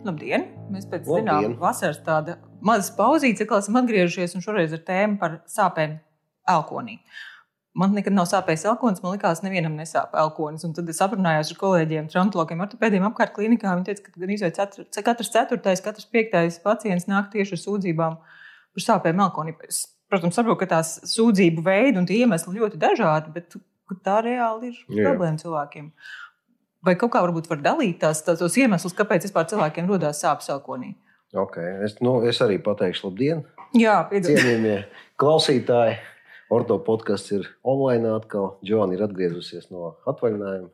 Labdien! Mēs pēc zināmā vasaras tāda maza pauzīte, kad esam atgriežušies un šoreiz ar tēmu par sāpēm elkonī. Man nekad nav sāpējis elkonis, man liekas, nevienam nesāp elkonis. Un tad es aprunājos ar kolēģiem, traumatologiem, ortopēdiem apkārt klinikā. Viņi teica, ka gan izvēlēt katrs, ceturtais, katrs piektais pacients nāk tieši ar sūdzībām par sāpēm elkonī. Protams, saprotu, ka tās sūdzību veidi un tie iemesli ļoti dažādi, bet tā reāli ir Jā. problēma cilvēkiem. Vai kaut kā varbūt var dalīt tās, tās tos iemeslus, kāpēc vispār cilvēkiem rodas sāpes elkonī? Okay. Es, nu, es arī pateikšu, labdien, Jā, cienījamie klausītāji. Orto podkāsts ir online atkal. Džona ir atgriezusies no atvaļinājuma.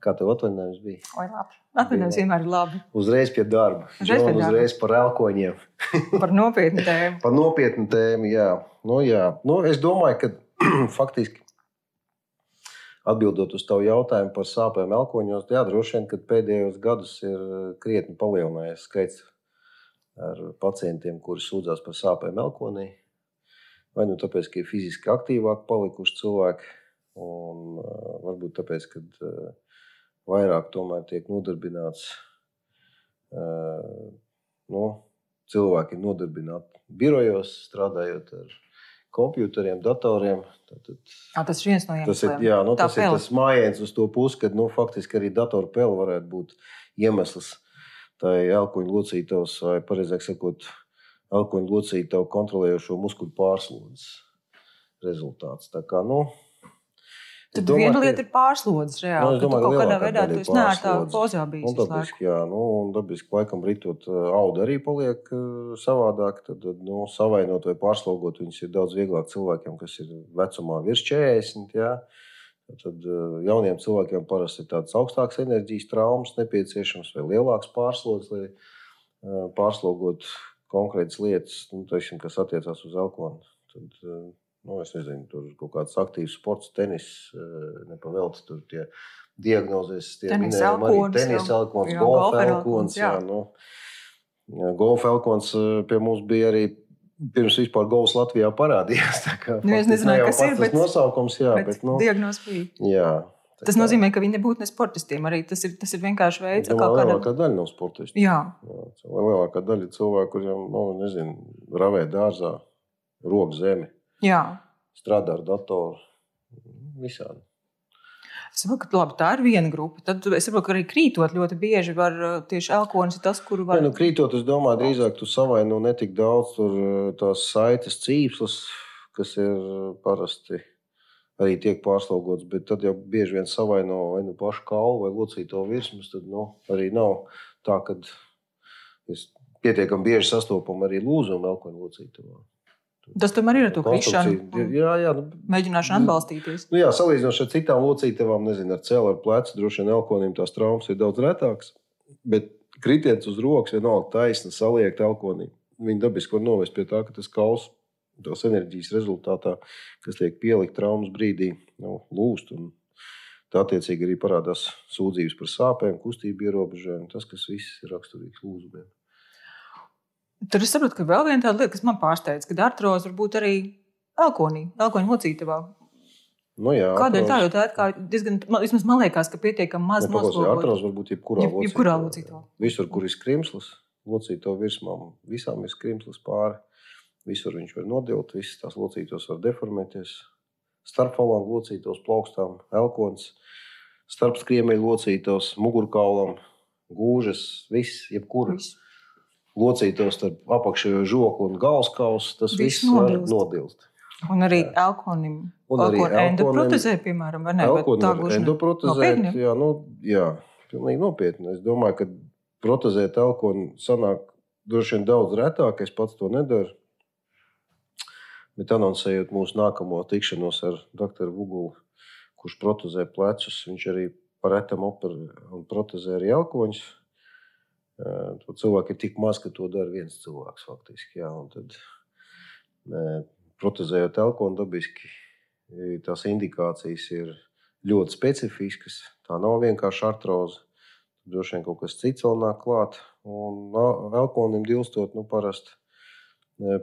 Kā tev atvaļinājums bija? Oi, labi. Atvainojos, vienmēr ir labi. Uzreiz pie darba. Uzreiz pie darba. uzreiz par elkoņiem. Par nopietnu tēmu. Par nopietnu tēmu, jā. Nu, jā. Nu, es domāju, ka faktiski atbildot uz tavu jautājumu par sāpēm elkoņos, jā, droši vien, ka pēdējos gados ir eh, krietni palielinājies skaits ar pacientiem, kuri sūdzās par sāpēm elkonī. Vai nu tāpēc, ka ir fiziski aktīvāki palikuši cilvēki, un uh, varbūt tāpēc, ka uh, vairāk tomēr tiek nodarbināts uh, nu, cilvēki nodarbināti birojos, strādājot ar komputeriem, datoriem. Tātad, Jā, tas ir viens no tas ir, iemesliem. jā, nu, tas ir pele. tas mājiens uz to pusi, ka nu, faktiski arī datoru pele varētu būt iemesls tai elkoņu locītavas, vai pareizāk sakot, elkoņu locītavu kontrolējošo muskuļu pārslodzes rezultāts. Tā kā, nu, Tad domāju, viena ka- lieta ir pārslodzes Nu, reāli. ka tu domāju, kaut kādā veidā tu esi pārslodze. pozā Un bijis. laiku. dabiski, jā, nu, un dabiski laikam ritot audu arī paliek uh, savādāk. Tad, nu, savainot vai pārslogot viņus ir daudz vieglāk cilvēkiem, kas ir vecumā virs 40. Jā. Tad uh, jauniem cilvēkiem parasti ir tādas augstākas enerģijas traumas nepieciešams vai lielāks pārslodzes, lai uh, pārslogot konkrētas lietas, nu, teiksim, kas attiecās uz elkonu. Tad, nu, es nezinu, tur kaut kāds aktīvs sports, tenis, uh, nepavēlts tur tie diagnozes, tie minējumi arī tenis elkons, golfa elkons. Jā, jā. nu, golfa elkons uh, pie mums bija arī. Pirms vispār Gauls Latvijā parādījās. tā kā Nu, es nezināju, kas ir, bet- nosaukums, jā, Bet, bet, nu, diagnoze bija. jā. tā Tas nozīmē, ka viņi nebūtu ne sportistiem. Arī tas ir, tas ir vienkārši veids, kā kādam. lielākā daļa nav sportisti. Jā, Jā, lielākā daļa cilvēku, kuriem, nu, nezinu, ravē dārzā, rok zemi, jā. strādā ar datoru. Visādi. Es saprotu, ka labi, tā ir viena grupa. Tad es saprotu, ka arī krītot ļoti bieži var uh, tieši elkonis ir tas, kuru var. Var... Nu, krītot, es domāju, drīzāk tu savaino ne tik daudz tur, eh, tās saites cīpslas, kas ir eh, parasti arī tiek pārslogots, bet tad jau bieži vien savaino vai nu pašu kaulu vai locīto virsmas, tad nu, arī nav tā, ka pietiekami bieži sastopam arī lūzumu elkoņu locītavā. Tas tomēr ir to. Konstrukcija- Jā, jā, nu, Mēģināšanu atbalstīties. Nu, jā, salīdzinot ar citām locītavām, nezinu, ar cēlu, ar plecu, droši vien elkonim tās traumas ir daudz retākas. Bet kritiens uz rokas vienalga taisna, saliekta elkonim. Viņa dabiski var novest pie tā, ka tas kauls tās enerģijas rezultātā, kas tiek pielikt traumas brīdī, nu, lūst. Un tā attiecīgi arī parādās sūdzības par sāpēm, kustību ierobežojumu. Tas, kas viss ir raksturīgs lūzumiem. Tad es saprotu, ka vēl viena tāda lieta, kas man pārsteidz, ka artroze var būt arī elkonī, elkoņa locītavā. Nu, jā, Kādēļ tā? Jo tā ir diezgan, man, vismaz man liekas, ka pietiekami maz Nu, noslogota. Artroze var būt jebkurā Jeb- jebkurā locītavā. Visur, kur ir skrimslis, locīto virsmām, visām ir skrimslis pāri. Visur viņš var nodilt, visas tās locītos var deformēties. Starpfalangu locītos, plaukstām, elkons, starpskriemeļu locītos, mugurkaulam, gūžas, viss, jebkurā Viss. Locītos starp apakšējo žokli un galvaskausu. Tas Viss viss var nodilst. nodilst. Un arī elkonim. Un arī endoprotezē, piemēram, vai ne? Tā gluži endoprotezēt. Nopietni? Jā, nu, jā, pilnīgi nopietni. Es domāju, ka protezēt elkonu sanāk droši vien daudz retāk. Es pats to nedaru. Bet anoncējot mūsu nākamo tikšanos ar doktoru Vugulu, kurš protezē plecus, viņš arī paretam operē un protezē arī elkoņus. To cilvēku ir tik maz, ka to dara viens cilvēks faktiski. Jā, un tad, protezējot elkonu dabiski tās indikācijas ir ļoti specifiskas. Tā nav vienkārši artroze. Droši vien kaut kas cits vēl nāk klāt. Un elkonim dilstot, nu, parasti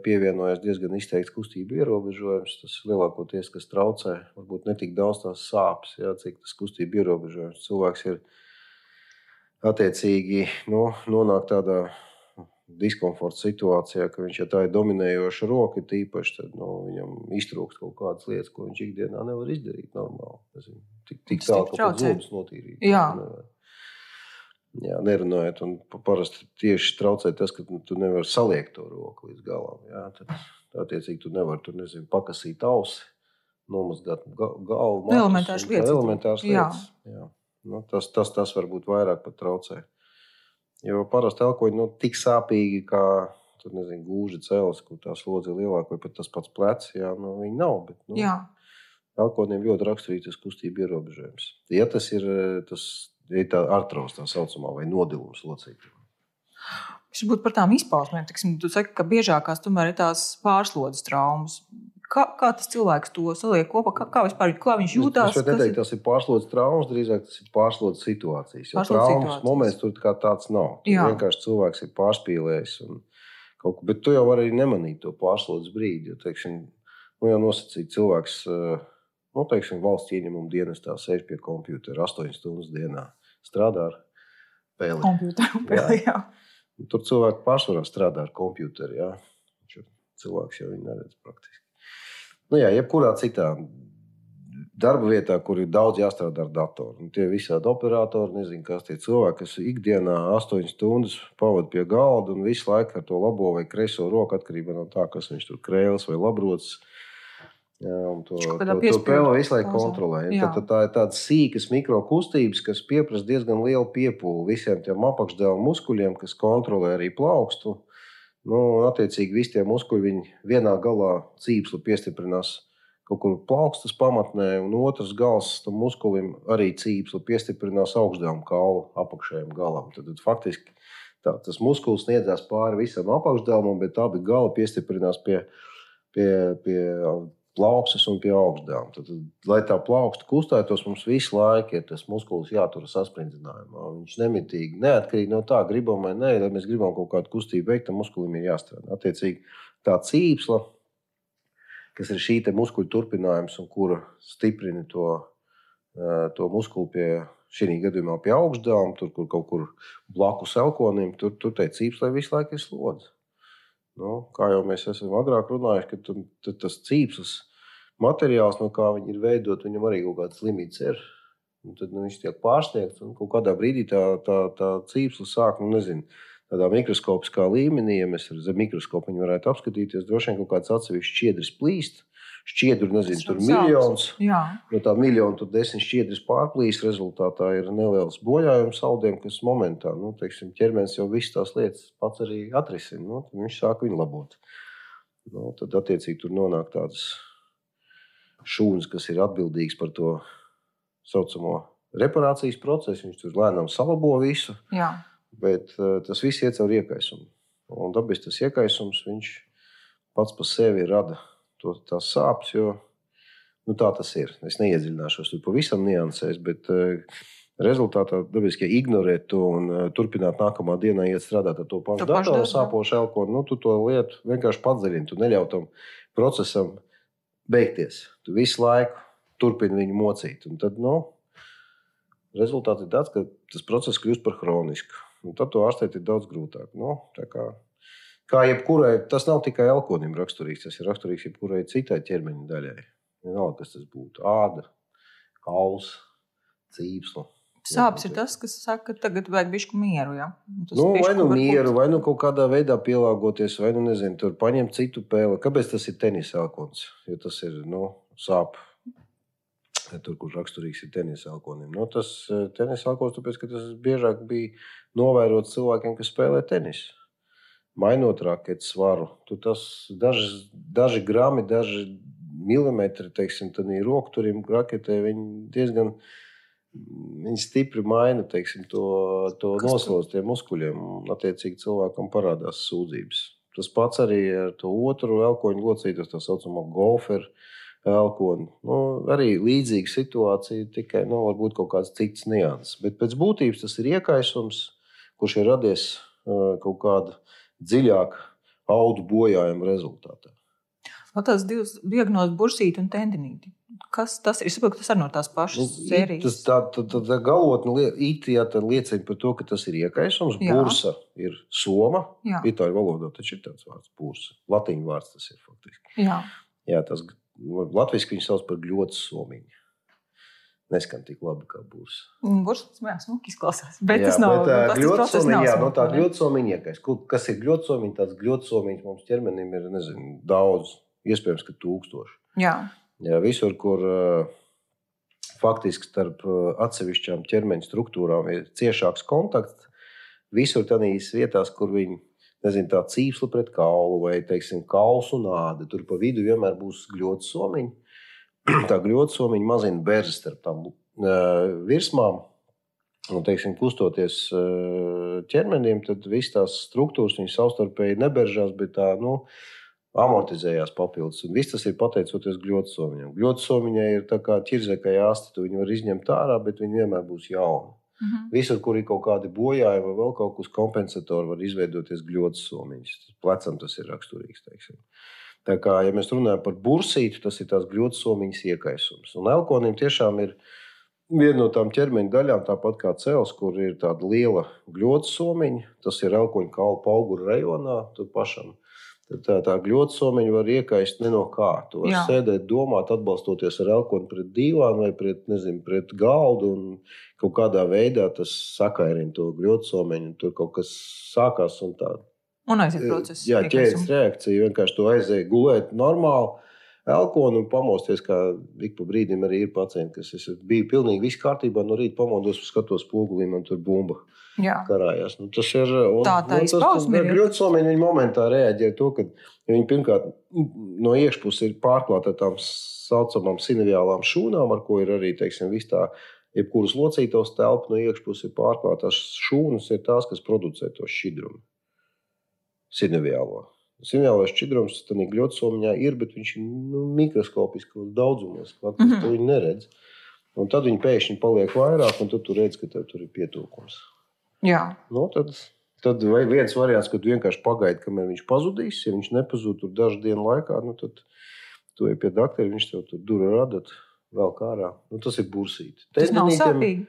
pievienojas diezgan izteikts kustību ierobežojums. Tas lielākoties, kas traucē, varbūt ne tik daudz tās sāpes, jā, cik tas kustību ierobežojums. Cilvēks ir attiecīgi nu, nonāk tādā diskomforta situācijā, ka viņš, ja tā ir dominējoša roka, ir tīpaši, tad nu, viņam iztrūkst kaut kādas lietas, ko viņš ikdienā nevar izdarīt normāli. Nezinu, tik tik tālu, ka pat zobus notīrīt. Jā. Nevar. Jā, nerunājot, un parasti tieši traucē tas, ka nu, tu nevari saliekt to roku līdz galam. Jā, tad, attiecīgi, tu nevari tur nezinu, pakasīt ausi, nomazgāt ga galvu. matus Elementāras un- lietas. Jā. lietas. Jā. Nu, tas, tas, tas varbūt vairāk pat traucē. Jo parasti elkoņi nu, tik sāpīgi, kā tur, nezinu, gūža cēlus, kur tā slodze ir lielāka, vai pat tas pats plecs. Jā, nu, viņi nav. Bet, nu, Jā. Elkoniem ļoti raksturīgs tas kustību ierobežojums. Ja tas ir tas, ir tā artroz, tā saucamā, vai nodilums locītā. Varbūt par tām izpausmēm. Tiksim, tu saki, ka biežākās tomēr ir tās pārslodzes traumas. Kā, kā tas cilvēks to saliek kopā? Kā, kā, vispār, kā viņš jūtas? Es neteiktu, tas ir pārslodzes traumas, drīzāk tas ir pārslodzes situācijas. Jo Pārslodzes traumas situācijas. moments tur kā tāds nav. Tur Jā. vienkārši cilvēks ir pārspīlējis. un kaut Bet tu jau vari arī nemanīt to pārslodzes brīdi. Jo, teiksim, nu, jau nosacīt cilvēks, eh, nu, teiksim, valsts ieņemuma dienestā sēž pie kompjutera 8 stundas dienā, strādā ar pēli. Komputeru pēlī, jā. Tur cilvēki pārsvarā strādā ar kompjuteru. Jā. Cilvēks jau viņu neredz praktiski. Nu, jā, jebkurā citā darba vietā, kur ir daudz jāstrādā ar datoru. Un tie visādi operatori, nezinu, kas tie cilvēki, kas ikdienā 8 stundas pavadīja pie galda un visu laiku ar to labo vai kreiso roku atkarībā no tā, kas viņš tur krēls vai labrots. Jā, to, pēlu visu laiku kontrolē. Tad, tad tā ir tāda sīkas mikrokustības, kas prasa diezgan lielu piepūli visiem tiem apakšdēlu muskuļiem, kas kontrolē arī plaukstu. Nu, un, attiecīgi, visi tie muskuļi viņi vienā galā cīpslu piestiprinās kaut kur plaukstas pamatnē, un otrs gals tam muskulim arī cīpslu piestiprinās augšdēlam kaulu apakšējiem galam. Tad, tad faktiski tā, tas muskulis sniedzās pāri visam apakšdēlam, bet abi gali piestiprinās pie, pie, pie plaukstas un pie augšdēlam. Tad, tad, lai tā plauksta kustētos, mums visu laiku ir tas muskulis jātur saspringzinājumā. Viņš nemitīgi, neatkarīgi no tā, gribam vai nē, ja mēs gribam kaut kādu kustību veikt, tam muskulim ir jāstrādā. Attiecīgi, tā cīpsla, kas ir šī muskuļu turpinājums un kura stiprina to, eh, to muskuli pie šī gadījumā pie augšdēlam, tur kur kaut kur blakus elkonim, tur, tur tai cīpslai visu laiku ir slodze. Nu, kā jau mēs esam agrāk runājuši, ka tas cīpslis materiāls, no kā viņi ir veidot, viņam arī kaut kāds limits ir. Un tad nu, viņš tiek pārsniegts, un kaut kādā brīdī tā, tā, tā cīpsla sāk, nu, nezinu, tādā mikroskopiskā līmenī, ja mēs ar mikroskopu viņu varētu apskatīties, droši vien kaut kāds atsevišķs šķiedrs plīst. Šķiedru, nezinu, tur. Jā. No tā miljona tur desmit šķiedras pārplīs. Rezultātā ir neliels bojājums audiem, kas momentā nu, teiksim, ķermenis jau visas tās lietas pats arī atrisina. Nu, viņš sāk viņu labot. Nu, tad, attiecīgi, tur nonāk tādas šūnas, kas ir atbildīgas par to saucamo reparācijas procesu. Viņš tur lēnām salabo visu, jā. bet uh, tas viss iet caur iekaisumu. Un dabis tas iekaisums, viņš pats par sevi rada to, tās sāpes. Jo, nu, tā tas ir. Es neiedziļināšos tur pavisam niansēs, bet uh, rezultātā dabiski ignorēt to un uh, turpināt nākamā dienā iet strādāt ar to pašu To pašu datoru sāpošu elko. Nu, tu to lietu vienkārši padziļini. Tu neļauj tam procesam beigties. Tu visu laiku turpini viņu mocīt. Un tad, nu, rezultāts ir tāds, ka tas process kļūst par hronisku. Un tad to ārstēt ir daudz grūtāk. Nu, kā, jebkurai, tas nav tikai elkonim raksturīgs, tas ir raksturīgs jebkurai citai ķermeņa daļai. Vienalga, kas tas būtu - āda, kauls, cīpsla. Sāpes ir tas, kas saka, ka tagad vajag bišku mieru. Ja? Tas Nu, vai nu mieru, vai nu kaut kādā veidā pielāgoties, vai nu nezinu, tur paņemt citu pēli. Kāpēc tas ir tenisa elkons? Jo tas ir nu, sāp. Tur, kur raksturīgs ir tenisa elkonim. Nu, tas eh, tenisa elkons, tāpēc, ka tas biežāk bija novērots cilvēkiem, kas spēlē tenisu. Mainot raketu svaru, tu tas daži, daži grami, daži milimetri, teiksim, tad ir rokturim raketē, viņi diezgan viņi stipri maina teiksim, to, to noslodzi tiem muskuļiem. Attiecīgi cilvēkam parādās sūdzības. Tas pats arī ar to otru elkoņu locītos, tā saucamo golferu elkoni. Nu, arī līdzīga situācija, tikai nu, varbūt kaut kāds cits nianses. Bet pēc būtības tas ir iekaisums, kurš ir radies kaut kāda dziļāka audu bojājuma rezultātā. No tās divas diagnozes, bursīte un tendinīte. Kas tas ir? Es saprotu, tas ir no tās pašas Nu, sērijas. Tas tā, tā, tā, tā galotne itijā tā liecina par to, ka tas ir iekaisums. Jā. Bursa ir soma. Jā, Itāļu valodā taču ir tāds vārds - bursa. Latīņu vārds tas ir faktiski. jā. Jā, tas latviešu viņi sauc par gļotu somiņu. Neskan tik labi kā būs. Bursīte, jā, smuki izklausās. Bet jā, tas nav. process gļotsomiņa, nav jā, no tā. Ko- Kas ir gļotsomiņa? Tāds gļotsomiņš mums ķermenim ir nezinu, daudz, iespējams, ka tūkstoši. Jā, Jā, visur, kur faktiski starp atsevišķām ķermeņa struktūrām ir ciešāks kontakts, visur tādās vietās, kur viņi nezinu, tā cīpsla pret kaulu vai teiksim, kauls un āda, tur pa vidu vienmēr būs gļots somiņš. Tā gļots somiņš mazina berzes starp tām virsmām. Un, teiksim, kustoties ķermenim, tad visas tās struktūras savstarpēji neberžās, bet tā, nu, amortizējās papildus. Un viss tas ir pateicoties gļotisomiņam. Gļotisomiņai ir tā kā ķirzekā jāsta, tu viņu var izņemt ārā, bet viņi vienmēr būs jauni. Mhm. Visur, kur ir kaut kādi bojājumi vai vēl kaut kas kompensatori, var izveidoties gļotisomiņas. Plecam tas ir raksturīgs. Teiksim. Tā kā, ja mēs runājam par bursītu, tas ir tās gļotisomiņas iekaisums. Un elkonim tiešām ir viena no tām ķermeņa daļām, tāpat kā cels, kur ir tāda liela gļotisomiņa. Tas ir elkoņa kalnu auguru rajonā, tur pašam. Tad Tā, tā gļotas somiņa var iekaist ne no kā. Tu vari Jā. sēdēt, domāt, atbalstoties ar elkonu pret dīvānu vai pret, nezinu, pret galdu. Un kaut kādā veidā tas sakairina to gļotas somiņu. un Tur kaut kas sākās un tā. Un aiziet process. Jā, ķēdes reakcija. Vienkārši tu aizēji gulēt normāli. Elkonu un pamosties, kā ik pa brīdim arī ir pacienti, kas es biju pilnīgi viss kārtībā. No rīta pamodos, skatos spogulī, man tur bumba Jā. karājās. Nu, tas ir un, Tā tā nu, tas- ir? Ļoti somiņi viņi momentā reaģē to, ka viņi pirmkārt no iekšpuses ir pārklāta ar tām saucamām sineviālām šūnām, ar ko ir arī, teiksim, viss tā. Jebkuras locītos telpa no iekšpuses ir pārklāta. Tās šūnas ir tās, kas producē to šķidrumu. Sineviālo. Sineviālais šķidrums tad ļoti somiņā ir, bet viņš ir nu, mikroskopiskos daudzumos. Mhm. mm -hmm. to viņi neredz. Un tad viņi pēkšņi paliek vairāk, un tad tu redz, ka tur ir pietūkums. Jā. Nu, tad, tad viens variants, ka tu vienkārši pagaidi, kamēr viņš pazudīs. Ja viņš nepazūd tur dažu dienu laikā, nu, tad tu ej pie doktora, viņš tev tur dura radat vēl kārā. Nu, tas ir bursīti. Tas nav sāpīgi.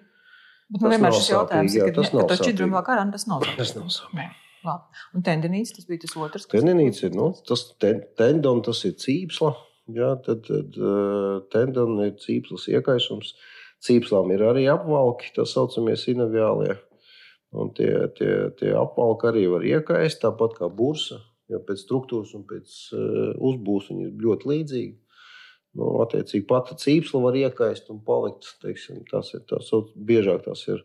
Bet Tas man vienmēr šis jautājums ir, tas ka tas nav sāpīgi. Tas nav sāpīgi. Labi. Un tendinīts, tas bija tas otrs. Tendinīts ir nu, tas ten, tendons, tas ir cīpsla. Jā, tad tad uh, tendons ir cīpslas iekaisums. Cīpslām ir arī apvalki, tā saucamie sinaviālie. Un tie, tie, tie apvalki arī var iekaist, tāpat kā bursa. Jo pēc struktūras un pēc uh, uzbūves viņi ir ļoti līdzīgi. Nu, attiecīgi, pati cīpsla var iekaist un palikt. Teiksim, tas ir sauc- biežāk tas ir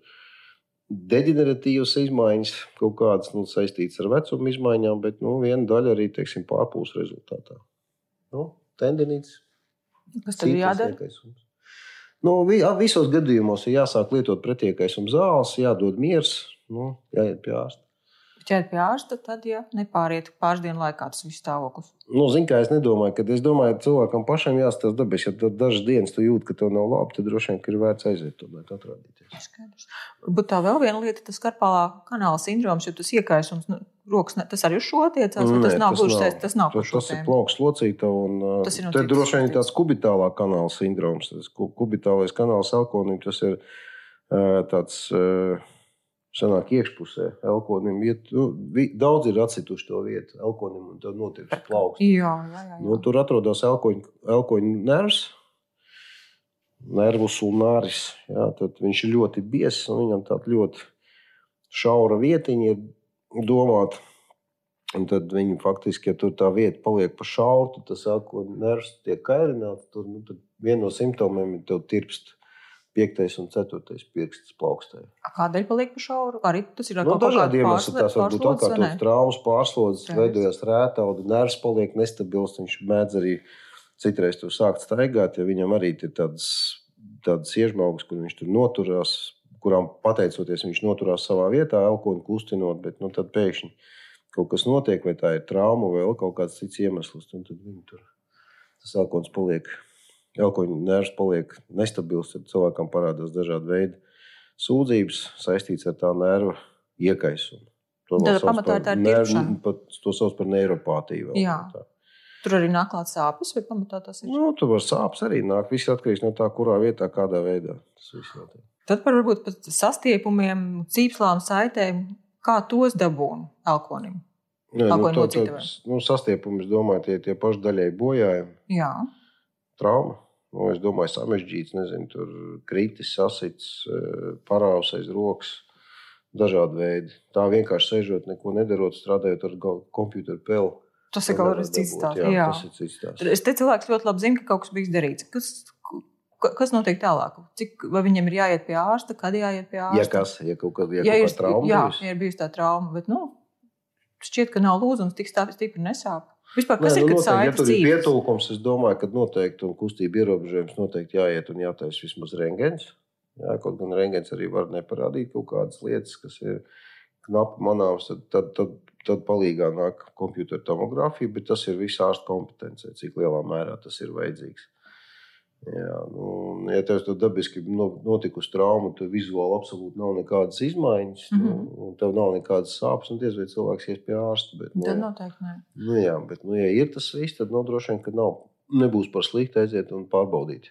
deģeneratīvas izmaiņas, kaut kādas nu, saistītas ar vecuma izmaiņām, bet nu, viena daļa arī teiksim, pārpūs rezultātā. Nu, tendinīts, Kas tad ir jādara? iekaisums. Nu, vi, visos gadījumos ir jāsāk lietot pretiekaisuma zāles, jādod miers, nu, jāiet pie ārsta. Ķert pie ārsta, tad, ja nepāriet pāris dienu laikā tas viss stāvoklis. Nu, Ziniet, kā es nedomāju, ka es domāju, ka cilvēkam pašam jāstāsta dabas. Ja dažas dienas tu jūti, ka tev nav labi, tad droši vien ir vērts aiziet, tomēr atrādīties. Skaidrs. Varbūt tā vēl viena lieta, tas karpālā kanāla sindroms, jo tas iekaisums, nu, rokas, ne, tas arī uz šo attiecās, vai tas nav tas gluži saistīts, tas nav Tas, tas ir plauks locīta. Un, Tas ir no tas citas droši vien tāds kubitālā kanāla sindroms. Tas ku- kubitālais kanāls elkonim tas ir tāds. ā, Sanāk, iekšpusē elkonim iet. Nu, vi, daudz ir atsituši to vietu elkonim un tad notiek šis plauks. Jā, jā, jā. Nu, tur atrodas elkoņa, elkoņa nervs, nervus un nāris. Jā, tad viņš ir ļoti biezs un viņam tāda ļoti šaura vietiņa ir domāta. Un tad viņi faktiski, ja tur tā vieta paliek pa šauru, tad tas elkoņa nervs tiek kairināts. Tur nu, tad viena no simptomiem ir tev tirpst piektais un ceturtais pirksts plaukstē. Kādēļ paliek pa šauru? Arī tas ir No kaut kāda dažādiem iemesliem tas var būt atkārtotas traumas, pārslodzes, veidojas rētauda, nervs paliek nestabils. Viņš mēdz arī citreiz tur sākt staigāt, ja viņam arī ir tādas, tādas iežmaugas, kur viņš tur noturās, kurām pateicoties viņš noturās savā vietā, elkonu kustinot, bet nu, tad pēkšņi kaut kas notiek, vai tā ir trauma vai kaut kāds cits iemesls, un tad viņi tur tas elkons paliek. Elkoņa nervs paliek nestabils, tad cilvēkam parādās dažādi veidi sūdzības saistītas ar tā nerva iekaisumu. To Tad pamatā ir tā nervu- tirpšana. pat To sauc par neiropātiju. Jā. tā. Tur arī nāk klāt sāpes, vai pamatā tas ir? Nu, tur var sāpes arī nāk. Viss atkarīgs no tā, kurā vietā, kādā veidā. Tas viss notiek. Tad par varbūt pat sastiepumiem, cīpslām, saitēm, kā tos dabūnu elkonim. Nē, nu, Elkoņa tā, tā, nu, sastiepumi, es domāju, tie, tie paši daļai bojājumi, Jā, trauma. Nu, es domāju, samežģīts, nezinu, tur kritis, sasits, eh, parāvs aiz rokas. Dažādi veidi. Tā vienkārši sēžot, neko nedarot, strādājot ar computeru peli. tas ir kaut kas cits. Jā, Jā. tas ir cits. Tad Es te cilvēks ļoti labi zina, ka kaut kas bijis darīts. Kas, ka- kas notiek tālāk? Cik, vai viņam ir jāiet pie ārsta, kad jāiet pie ārsta? Ja kas, ja kaut kāda ja ja kaut ir, trauma jā, bijusi? ja ir bijusi tā trauma, bet nu, šķiet, ka nav lūzums tik stāv- stipri nesāp. Vispār, kas Nē, ir, nu, noteikti, ja tur ir pietūkums, es domāju, ka noteikti un kustība ierobežojums noteikti jāiet un jātaisa vismaz rengens. Jā, kaut gan rengens arī var neparādīt kaut kādas lietas, kas ir knapi manāmas, tad, tad, tad, tad palīgā nāk kompjutora tomogrāfija, bet tas ir viss ārsta kompetencija, cik lielā mērā tas ir vajadzīgs. Jā, nu, un, ja tev tur dabiski no- notikusi trauma, tad vizuāli absolūti nav nekādas izmaiņas, mm Mhm. -hmm. un tev nav nekādas sāpes, un diez vai cilvēks ies pie ārsta. Bet, nu, Tad noteikti nē. Nu, jā, bet, nu, ja ir tas viss, tad nu, droši vien, ka nav, nebūs par sliktu aiziet un pārbaudīt.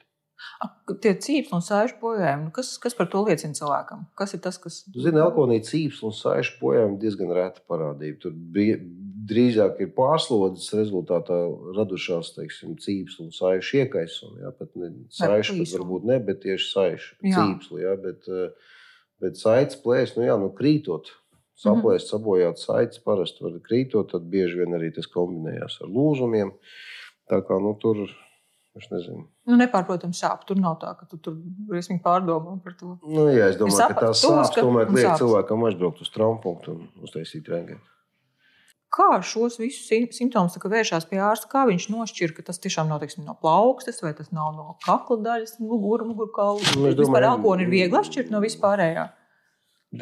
Ak, Tie cīņas un sēžu bojājumi, nu, kas, kas par to liecina cilvēkam? Kas ir tas, kas. Zini, elkonī cīps un saišu bojājumi diezgan reta parādība. Tur brie- drīzāk ir pārslodzes rezultātā radušās teiksim, cīps un saišu iekaisumi. Jā, pat ne saišu, plīsumi. varbūt ne, bet tieši saišu cīpsli. Jā, bet, eh, bet saites plēs, nu jā, nu krītot. Saplēst, sabojāt saites parasti var krītot, tad bieži vien arī tas kombinējās ar lūzumiem. Tā kā nu, tur, es nezinu. Nu, nepārprotams, sāp. Tur nav tā, ka tu tur briesmīgi pārdomā par to. Nu, jā, es domāju, sāp- ka tās sāpes tomēr liek cilvēkam aizbraukt uz traumu un uztaisīt rengeni. Kā šos visus sim- simptomus vēršās pie ārsta, kā viņš nošķir, ka tas tiešām nav teiksim, no plaukstes vai tas nav no kakla daļas, mugurā, mugurkaula. Nu, es Vispār elkoni ir viegli atšķirt no vispārējā.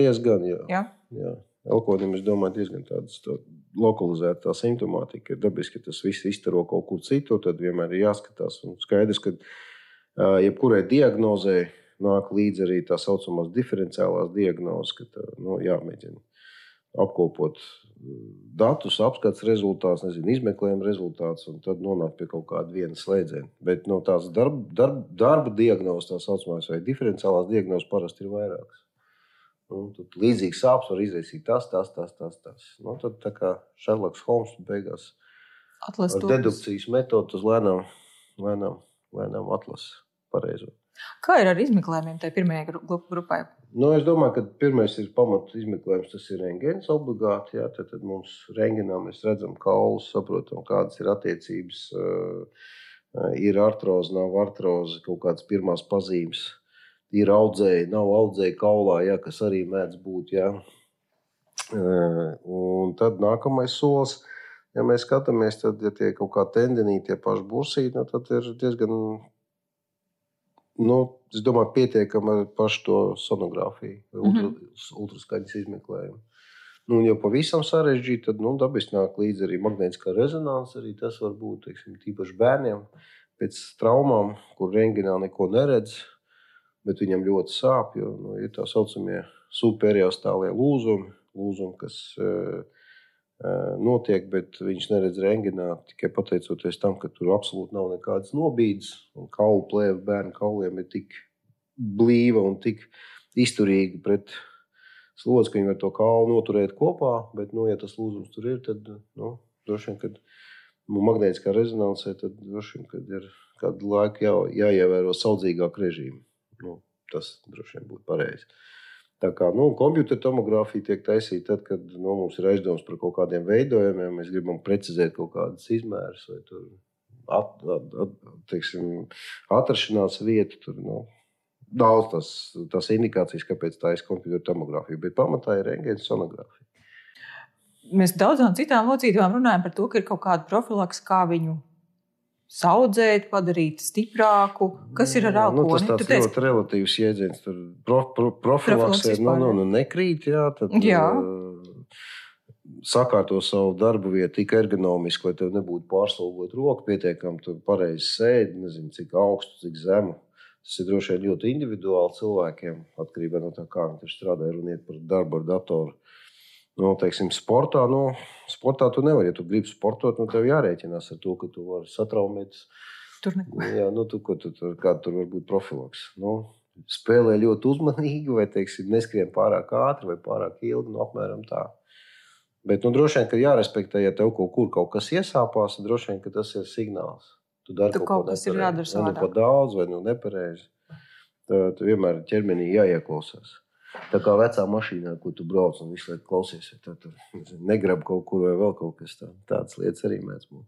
Diezgan, jā. Jā? jā. Elkonim, es domāju, diezgan tāda tā lokalizēta tā simptomātika. Ir dabiski, ka tas viss iztaro kaut kur citur, tad vienmēr ir jāskatās. Un skaidrs, ka ā, jebkurai diagnozē nāk līdzi arī tā saucamās diferenciālās diagnozes, ka tā, nu, jāmēģina apkopot mm, datus, apskats rezultātus, nezinu, izmeklējuma rezultātus, un tad nonākt pie kaut kāda viena slēdziena. Bet no tās darba, darba, darba diagnozes, tā saucamās, vai diferenciālās diagnozes parasti ir vairākas. Nu, tad līdzīgs sāpes var izraisīt tas, tas, tas, tas. tas. Nu, tad tā kā Šerloks Holms beigās Atlas ar to. dedukcijas metodu uz lēnām, lēnām, lēnām atlasa pareizo. Kā ir ar izmeklējumiem tajā gru- grupai? Nu, es domāju, ka pirmais ir pamatu izmeklējums, tas ir rengens obligāti. Jā, tad, tad mums rengenā mēs redzam kaulus, saprotam, kādas ir attiecības. Ir artroze, nav artroze, kaut kādas pirmās pazīmes. Ir audzēji, nav audzēji kaulā, jā, kas arī mēdz būt. Jā. Un tad nākamais solis, ja mēs skatāmies, tad, ja tie kaut kā tendenīti, tie paši bursīti, nu, tad ir diezgan nu, es domāju, pietiekami ar pašu to sonogrāfiju, mm -hmm. ultraskaņas izmeklējumu. Nu, ja pavisam sarežģīti, tad nu, dabiski nāk līdzi arī magnētiskā rezonance. Arī tas var būt teiksim, tīpaši bērniem pēc traumām, kur rengenā neko neredz, bet viņam ļoti sāp. Jo nu, ir tā saucamie superjāstālie lūzumi, lūzumi kas uh, notiek, bet viņš neredz rengenā tikai pateicoties tam, ka tur absolūti nav nekādas nobīdes. Kaulu plēve bērnu kauliem ir tik blīva un tik izturīga pret slodzi, ka viņi var to kaulu noturēt kopā. Bet, nu, ja tas lūzums tur ir, tad nu, droši vien, kad magnētiskā rezonansē, tad droši vien, kad ir kādu laiku jā, jāievēro saudzīgāk režīmu. Nu, tas droši vien būtu pareizi. Tā kā nu, kompjutora tomogrāfija tiek taisīta tad, kad nu, mums ir aizdoms par kaut kādiem veidojumiem, mēs gribam precizēt kaut kādas izmēras vai tur at, at, at, teiksim, atrašanās vietu. Tur, nu, daudz tas, tas indikācijas, kāpēc tā ir kompjutora tomogrāfija, bet pamatā ir rengēna sonogrāfija. Mēs daudzām citām locītām runājam par to, ka ir kaut kāda profilaks, kā viņu saudzēt, padarīt stiprāku. Kas ir ar alkoholu? Nu, tas tāds teici, ļoti relatīvs jēdziens. Tur pro, pro, Profilaks profilaksē nu, nu, nu, nekrīt. Jā, tad, Jā. uh, Sakārto savu darbu vietu tik ergonomiski, lai tev nebūtu pārslogota roka, pietiekami tur pareizi sēdi, nezinu, cik augstu, cik zemu. Tas ir droši vien ļoti individuāli cilvēkiem, atkarībā no tā, kā viņi strādā. Runiet par darbu ar datoru. Nu, teiksim, sportā, nu, sportā tu nevari, ja tu gribi sportot, nu, tev jārēķinās ar to, ka tu vari satraumēt. Tur neko. Jā, nu, tu, ko tu tur, kāda tur var būt profilaks. Nu, spēlē ļoti uzmanīgi, vai teiksim, neskrien pārāk ātri vai pārāk ilgi. Nu, apmēram tā. Bet nu, droši vien, ka jārespektē, ja tev kaut kur kaut kas iesāpās, tad droši vien tas ir signāls. Tu dari Tu kaut kas ir nepareizi. jādara Vai nu savādāk. par daudz, vai nu nepareizi. Tad vienmēr ķermenī jāieklausās. Tā kā vecā mašīnā, ko tu brauc un visu laiku klausies, ja tad tur negrib kaut kur vai vēl kaut kas tāds. Tādas lietas arī mēdz būt.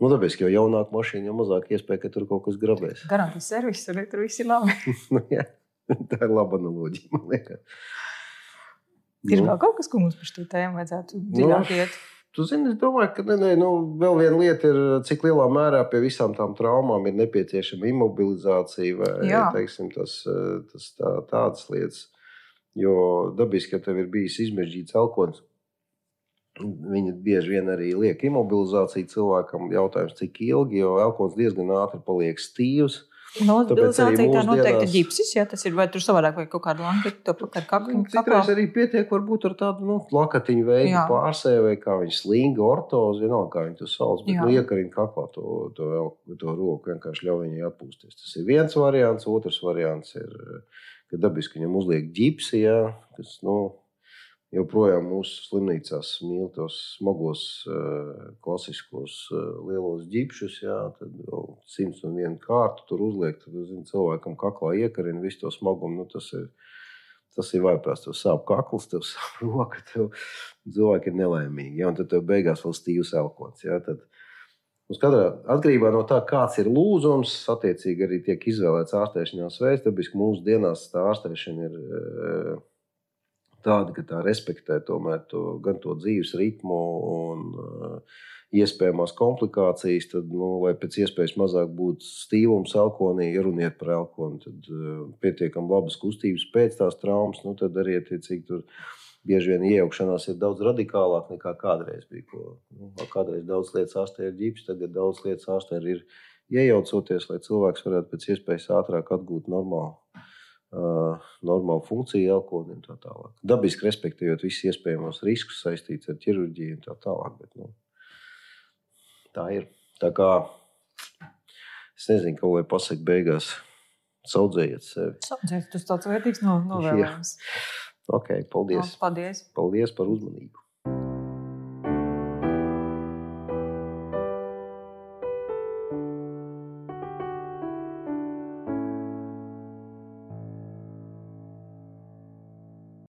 Nu, tāpēc, jau jaunāka mašīna, jau mazāk iespēja, ka tur kaut kas grabēs. Garantijas servis, arī tur viss ir labi. Nu, jā, tā ir laba analoģija. man liekas. Ir Nu. vēl kaut kas, ko mums par šo tēmu vajadzētu dziļāk iet. Tu zini, es domāju, ka ne, ne, nu, vēl viena lieta ir, cik lielā mērā pie visām tām traumām ir nepieciešama imobilizācija vai Jā. teiksim, tas, eh, tas tā, tādas lietas. Jo dabiski, ka tev ir bijis izmežģīts elkons, viņi bieži vien arī liek imobilizāciju cilvēkam. Jautājums, cik ilgi, jo elkons diezgan ātri paliek stīvs. Mobilizācija tā mūsdienās- noteikti ir ģipsis, ja tas ir, vai tur savādāk, vai kaut kāda lanketa, to pakaļ kakliņu kaklā. Citreiz arī pietiek varbūt ar tādu nu, lakatiņu veidu Jā. pārsēju, vai kā viņi slinga ortozi, vienalga, kā viņi to sauc. Bet Jā. nu, iekarina kaklā to, to, to, to roku, vienkārši ļauj viņai atpūsties. Tas ir viens variants, otrs variants ir, ka dabiski viņam uzliek ģipsi, jā, kas, nu, joprojām mūsu slimnīcās mīl tos smagos, eh, klasiskos eh, lielos ģipšus, jā, tad jau 101 kārtu tur uzliek, tad, zini, cilvēkam kaklā iekarina visu to smagumu, nu, tas ir Tas ir vaiprāts, tev sāp kakls, tev sāp roka, tev cilvēki ir nelaimīgi. Ja? Un tad tev beigās vēl stīvs elkons. Ja? Tad mums katrā atkarībā no tā, kāds ir lūzums, attiecīgi arī tiek izvēlēts ārstēšanās veids. Tāpēc mūsu dienās tā ārstēšana ir eh, tāda, ka tā respektē tomēr to, gan to dzīves ritmu un uh, iespējamās komplikācijas, tad, nu, lai pēc iespējas mazāk būtu stīvums elkonī, ja runiet par elkonu, tad uh, pietiekami labas kustības pēc tās traumas, nu, tad arī attiecīgi tur bieži vien iejaukšanās ir daudz radikālāk nekā kādreiz bija. Ko, nu, kādreiz daudz lietas ārstē ir ģips, tagad daudz lietas ārstē ir iejaucoties, lai cilvēks varētu pēc iespējas ātrāk atgūt normālu. Normālu funkciju elkonī un tā tālāk. Dabiski respektējot visus iespējamos riskus saistītus ar ķirurģiju un tā tālāk. Bet, nu, tā ir. Tā kā es nezinu, ko lai pasaktu beigās. Saudzējiet sevi. Saudzēt, tas tāds vērtīgs no, novēlējums. Ok, paldies. Paldies! Paldies par uzmanību.